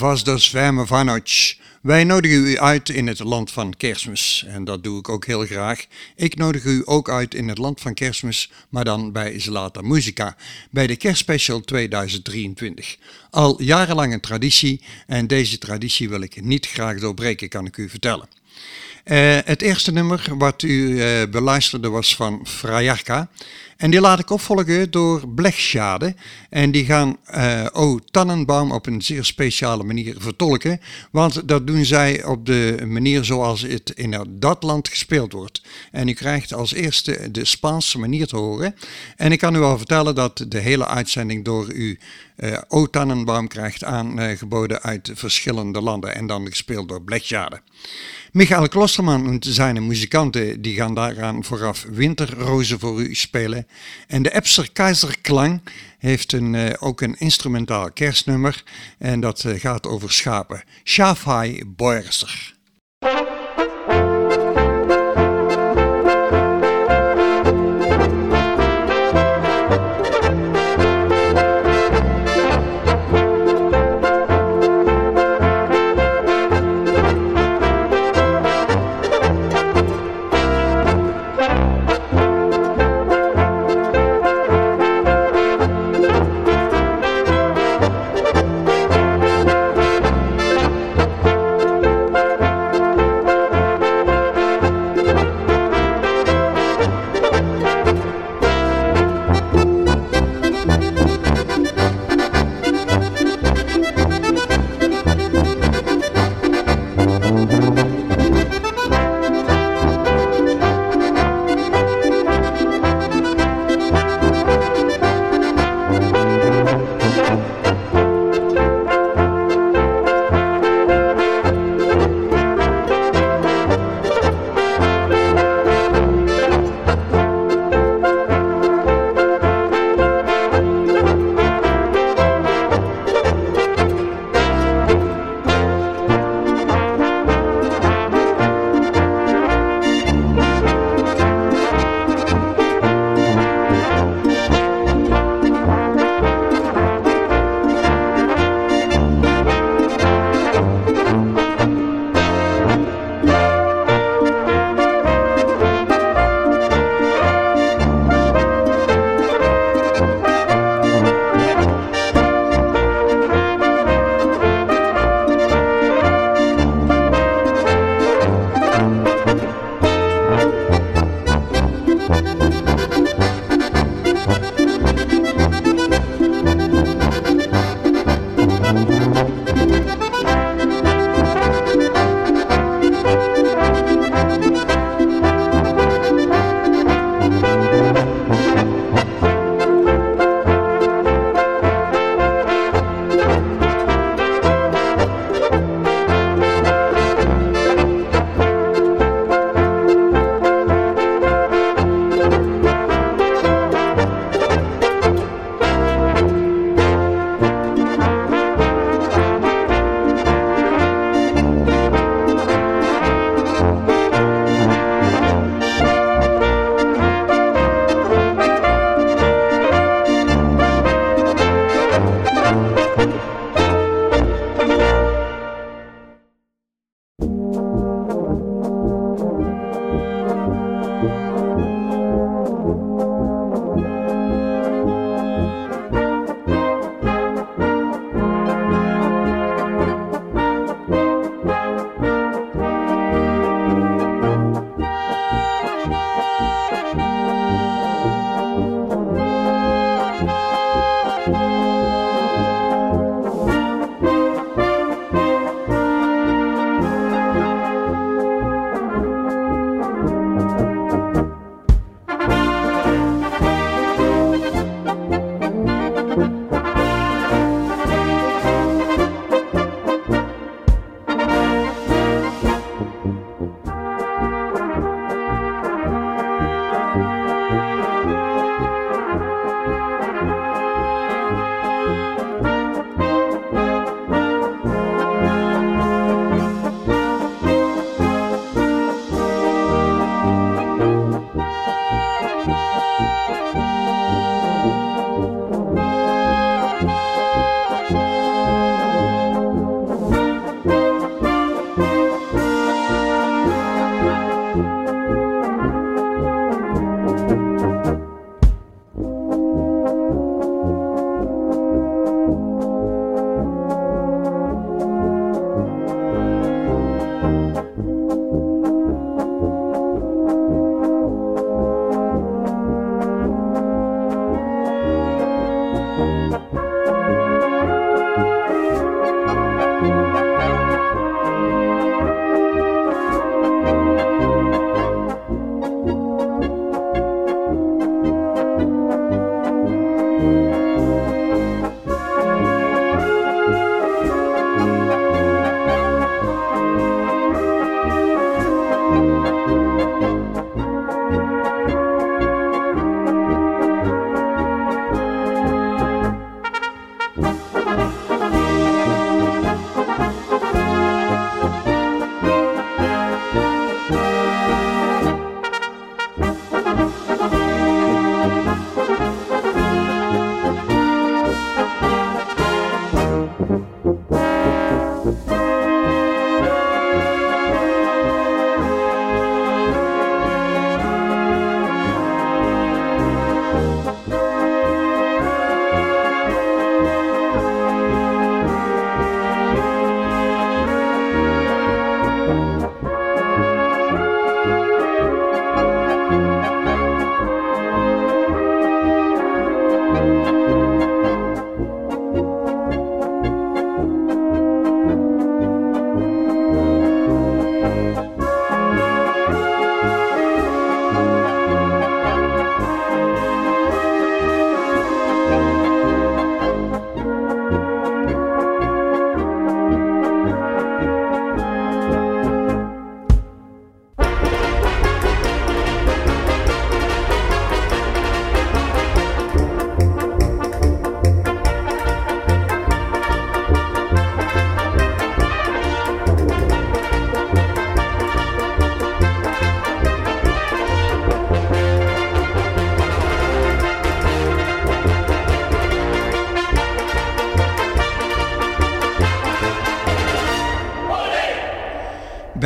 Zwermen vanoch. Wij nodigen u uit in het land van kerstmis. En dat doe ik ook heel graag. Ik nodig u ook uit in het land van kerstmis, maar dan bij Zlata Musica. Bij de kerstspecial 2023. Al jarenlang een traditie en deze traditie wil ik niet graag doorbreken, kan ik u vertellen. Uh, het eerste nummer wat u uh, beluisterde was van Frajarka. En die laat ik opvolgen door Blechschade. En die gaan uh, O Tannenbaum op een zeer speciale manier vertolken. Want dat doen zij op de manier zoals het in dat land gespeeld wordt. En u krijgt als eerste de Spaanse manier te horen. En ik kan u al vertellen dat de hele uitzending door u uh, O Tannenbaum krijgt aangeboden uit verschillende landen. En dan gespeeld door Blechschade. Michael Klosterman en zijn muzikanten die gaan daaraan vooraf Winterrozen voor u spelen. En de Epser Keizerklang heeft een, uh, ook een instrumentaal kerstnummer en dat uh, gaat over schapen. Schafhai Boerser.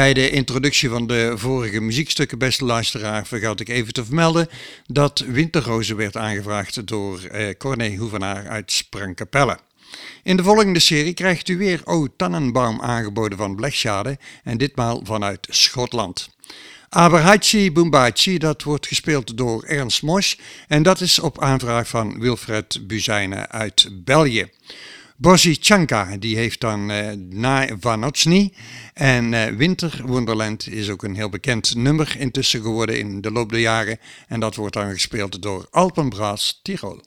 Bij de introductie van de vorige muziekstukken, beste luisteraar, vergat ik even te vermelden dat Winterrozen werd aangevraagd door eh, Corné Hoevenaar uit Sprangkapelle. In de volgende serie krijgt u weer O Tannenbaum aangeboden van Blechschade en ditmaal vanuit Schotland. Aberhachi Boombachi, dat wordt gespeeld door Ernst Mosch en dat is op aanvraag van Wilfred Buzijnen uit België. Bosi Chanka, die heeft dan uh, Na Vanotsny. En uh, Winter Wonderland is ook een heel bekend nummer intussen geworden in de loop der jaren. En dat wordt dan gespeeld door Alpenbraas Tirol.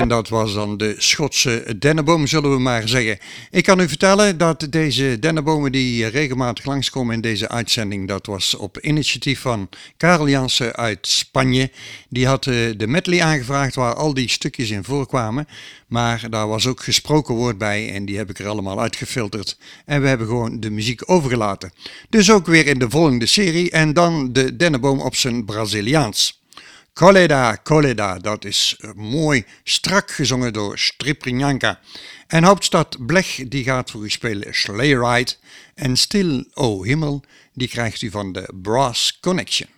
En dat was dan de Schotse dennenboom, zullen we maar zeggen. Ik kan u vertellen dat deze dennenbomen die regelmatig langskomen in deze uitzending, dat was op initiatief van Karel Jansen uit Spanje. Die had eh, de medley aangevraagd waar al die stukjes in voorkwamen. Maar daar was ook gesproken woord bij en die heb ik er allemaal uitgefilterd. En we hebben gewoon de muziek overgelaten. Dus ook weer in de volgende serie en dan de dennenboom op zijn Braziliaans. Coleda, Coleda, dat is eh, mooi strak gezongen door Striprinjanka. En hoofdstad Blech, die gaat voor u spelen Sleigh Ride. En Stil, O Himmel, die krijgt u van de Brass Connection.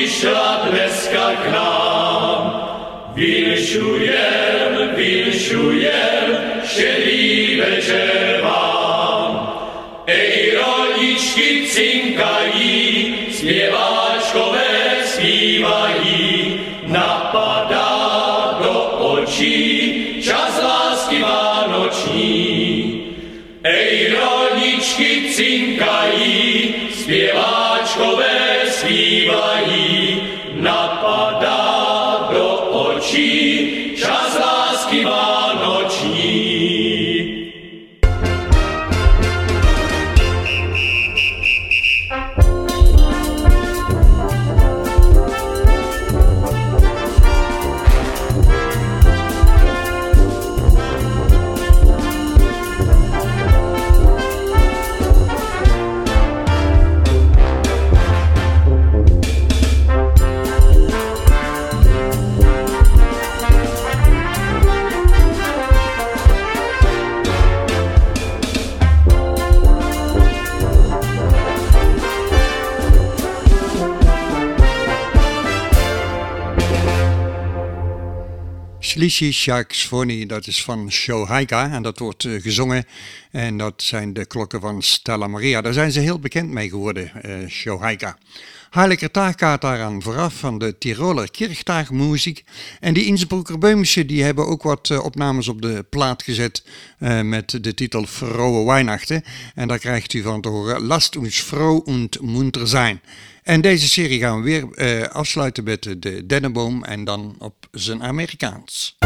Přišla dneska k nám. Vinšujem, vinšujem, šedý večer vám. Ej, rodičky cinkají, zpěváčkové zpívají, napadá do očí čas lásky vánoční. Ej, rodičky cinkají, zpěváčkové zpívají, napadá do očí Shlishi Shaksfoni, dat is van Shohaika en dat wordt eh, gezongen. En dat zijn de klokken van Stella Maria. Daar zijn ze heel bekend mee geworden, uh, Shohaika. Harlikertaag gaat daaraan vooraf van de Tiroler Kirchtaagmuziek. En die Innsbrucker die hebben ook wat eh, opnames op de plaat gezet eh, met de titel Vroe Weihnachten. En daar krijgt u van te horen Last uns froh und munter zijn. En deze serie gaan we weer eh, afsluiten met de denneboom en dan op zijn Amerikaans.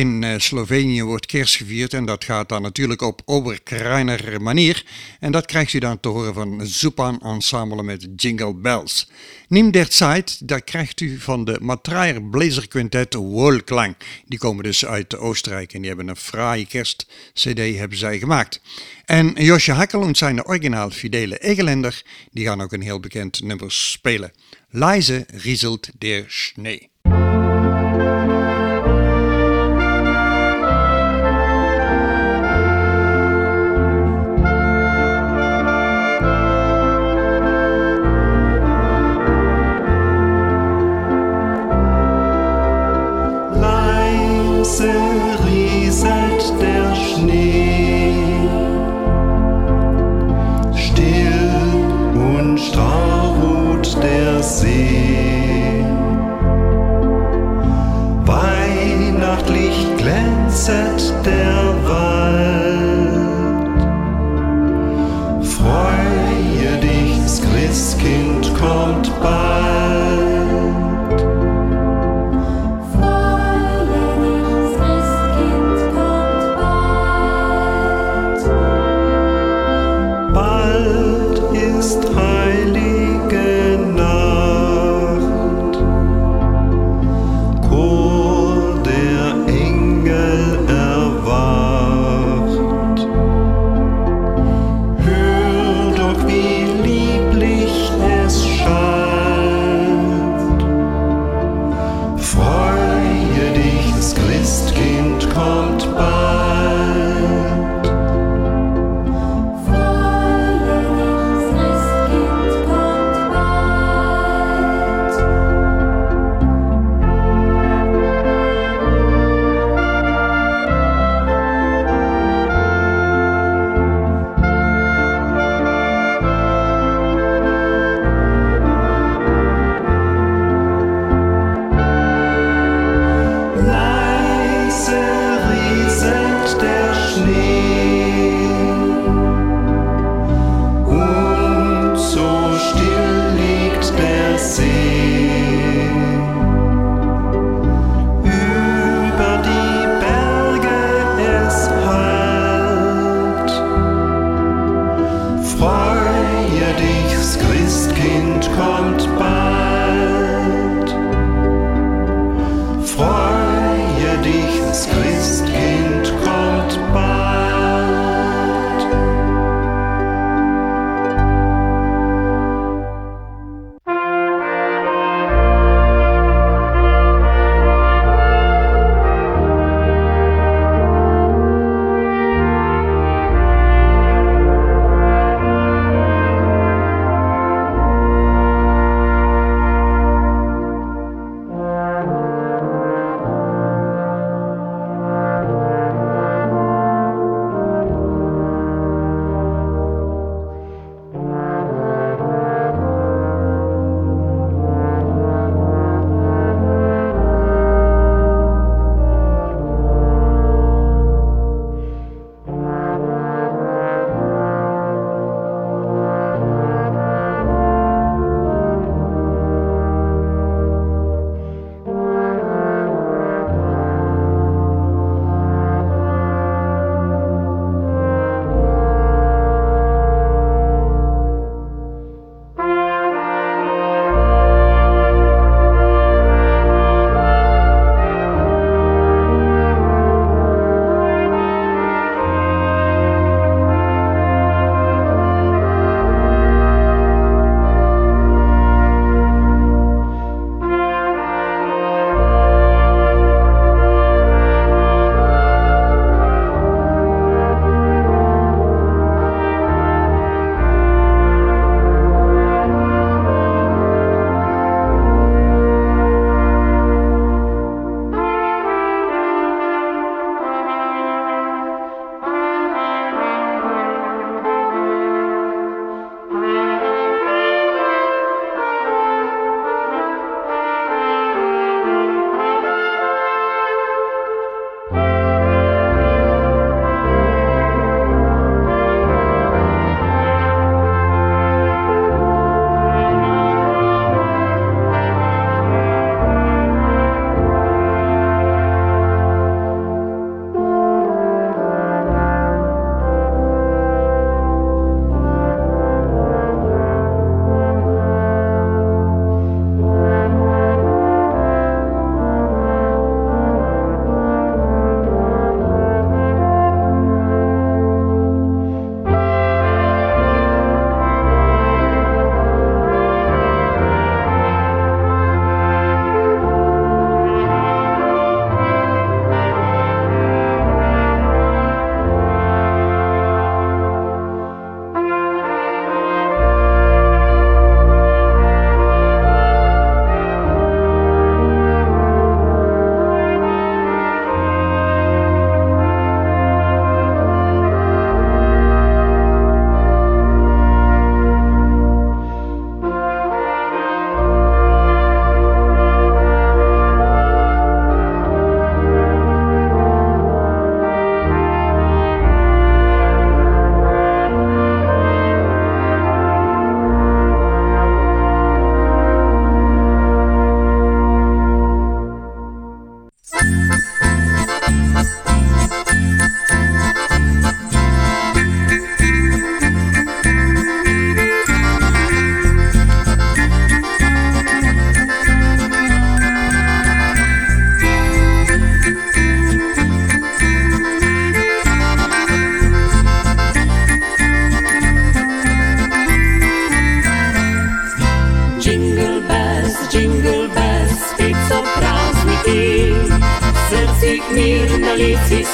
In eh, Slovenië wordt kerst gevierd en dat gaat dan natuurlijk op Oberkreiner manier. En dat krijgt u dan te horen van Zupan Ensemble met Jingle Bells. Nimm der Zeit, dat krijgt u van de Matrayer Blazer Quintet. Die komen dus uit Oostenrijk en die hebben een fraaie kerst-cd hebben zij gemaakt. En Josje Hakkel en zijn originaal fidele Egeländer, die gaan ook een heel bekend nummer spelen. Leise rieselt der Schnee. Leise rieselt der Schnee, still und starr ruht der See. Weihnachtlich glänzet der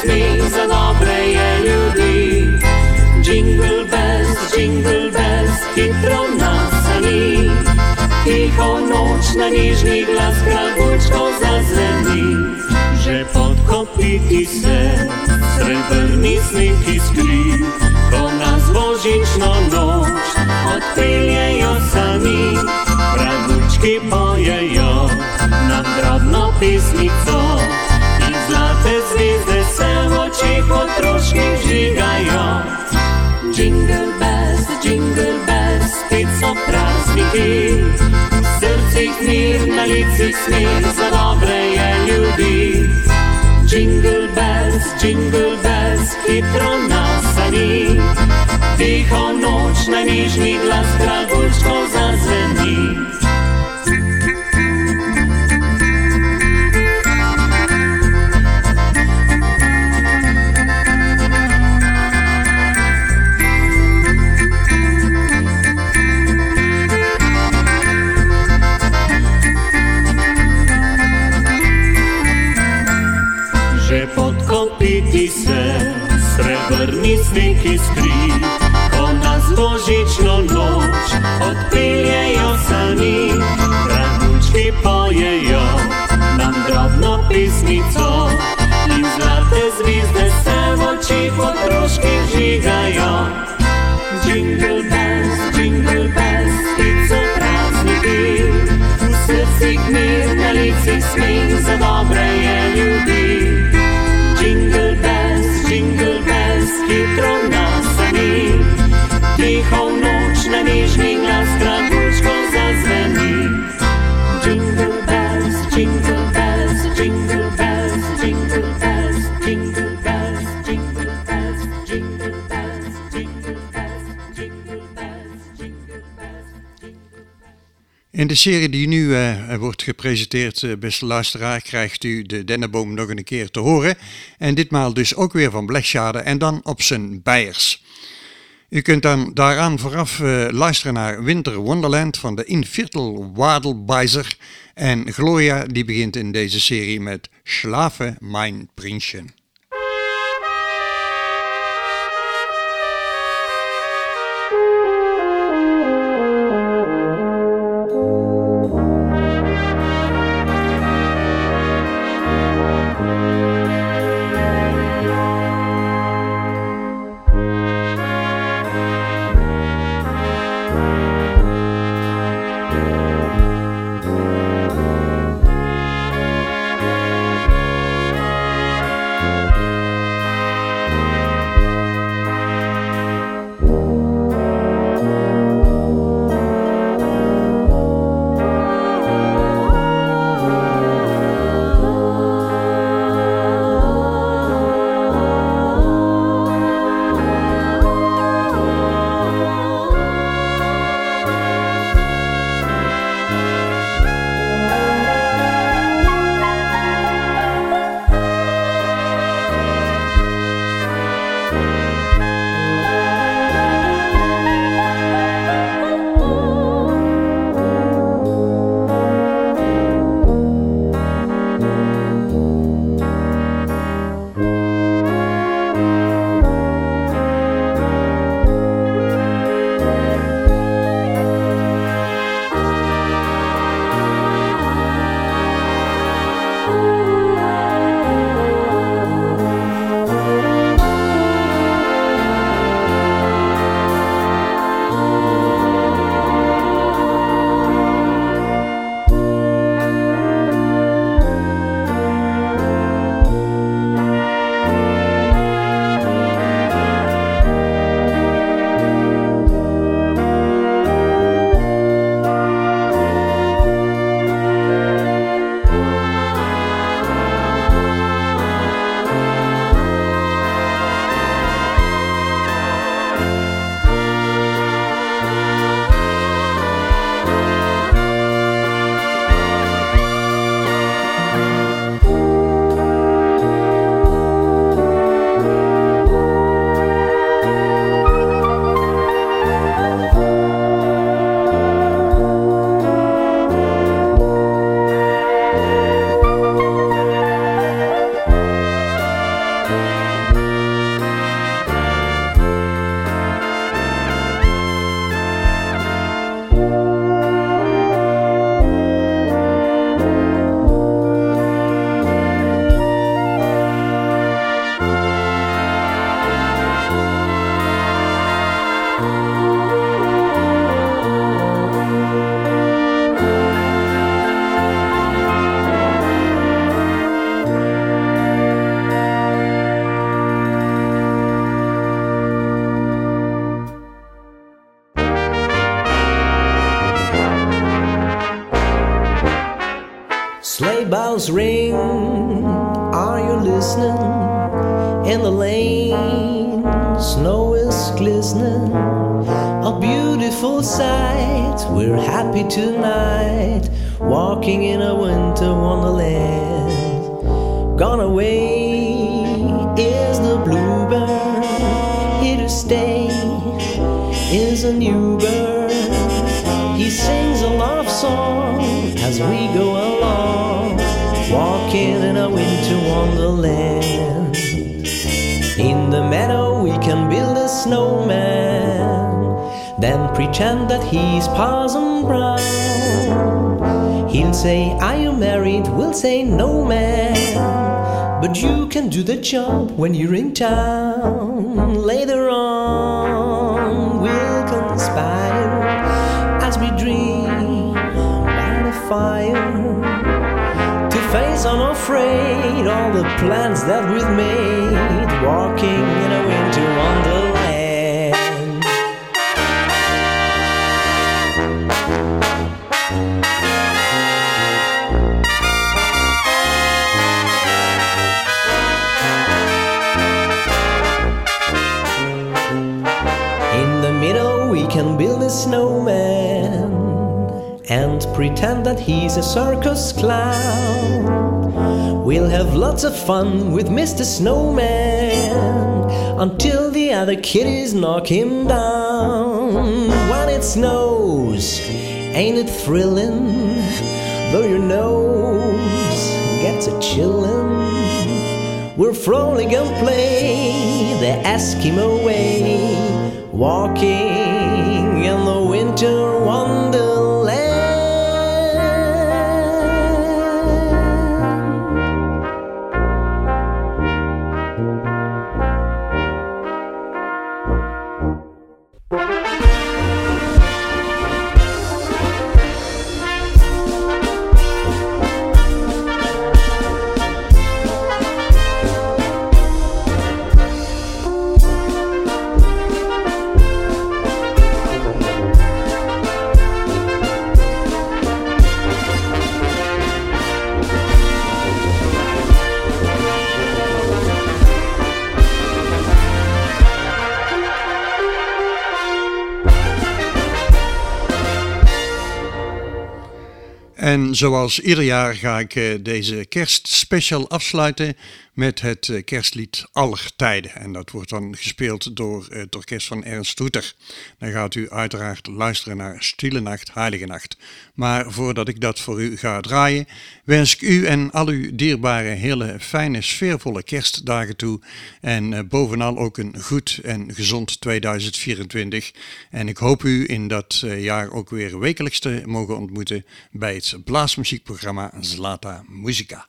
spomin za dobre je ljudi. Jingle bells, jingle bells, hitro nasani. Tiho noč na nižni glas kragučko zazveni. Že pod kopiti se srebrni sneg iskri, ko nas božično noč odpeljejo sami. Pravučki pojejo nam drobno pismico. otroški žigajo. Jingle bells, jingle bells, spet so prazniki. V srcih mir, na licih smir, za dobre je ljudi. Jingle bells, jingle bells, hitro nasani. Tiho noč na nižni glas, dragočko zazveni. De serie die nu eh, wordt gepresenteerd, uh, beste luisteraar, krijgt u de dennenboom nog een keer te horen. En ditmaal dus ook weer van Blechschade en dan op zijn bijers. U kunt dan daaraan vooraf eh, luisteren naar Winter Wonderland van de Inviertel Wadelbeiser. En Gloria die begint in deze serie met Slaven, mijn prinsje. Say, Are you married? We'll say, No, man. But you can do the job when you're in town. Later on, we'll conspire as we dream by the fire to face unafraid all the plans that we've made, walking in a pretend that he's a circus clown. We'll have lots of fun with Mr. Snowman until the other kiddies knock him down. When it snows, ain't it thrilling? Though your nose gets a chillin'. we're frolic and play the Eskimo way, walking zoals ieder jaar ga ik eh, deze kerstspecial afsluiten met het eh, kerstlied Aller Tijden. En dat wordt dan gespeeld door eh, het orkest van Ernst Hoeter. Dan gaat u uiteraard luisteren naar Stille Nacht, Heilige Nacht. Maar voordat ik dat voor u ga draaien, wens ik u en al uw dierbare hele fijne, sfeervolle kerstdagen toe. En eh, bovenal ook een goed en gezond 2024. En ik hoop u in dat jaar ook weer wekelijks te mogen ontmoeten bij het blaasmuziekprogramma Zlata Muzika.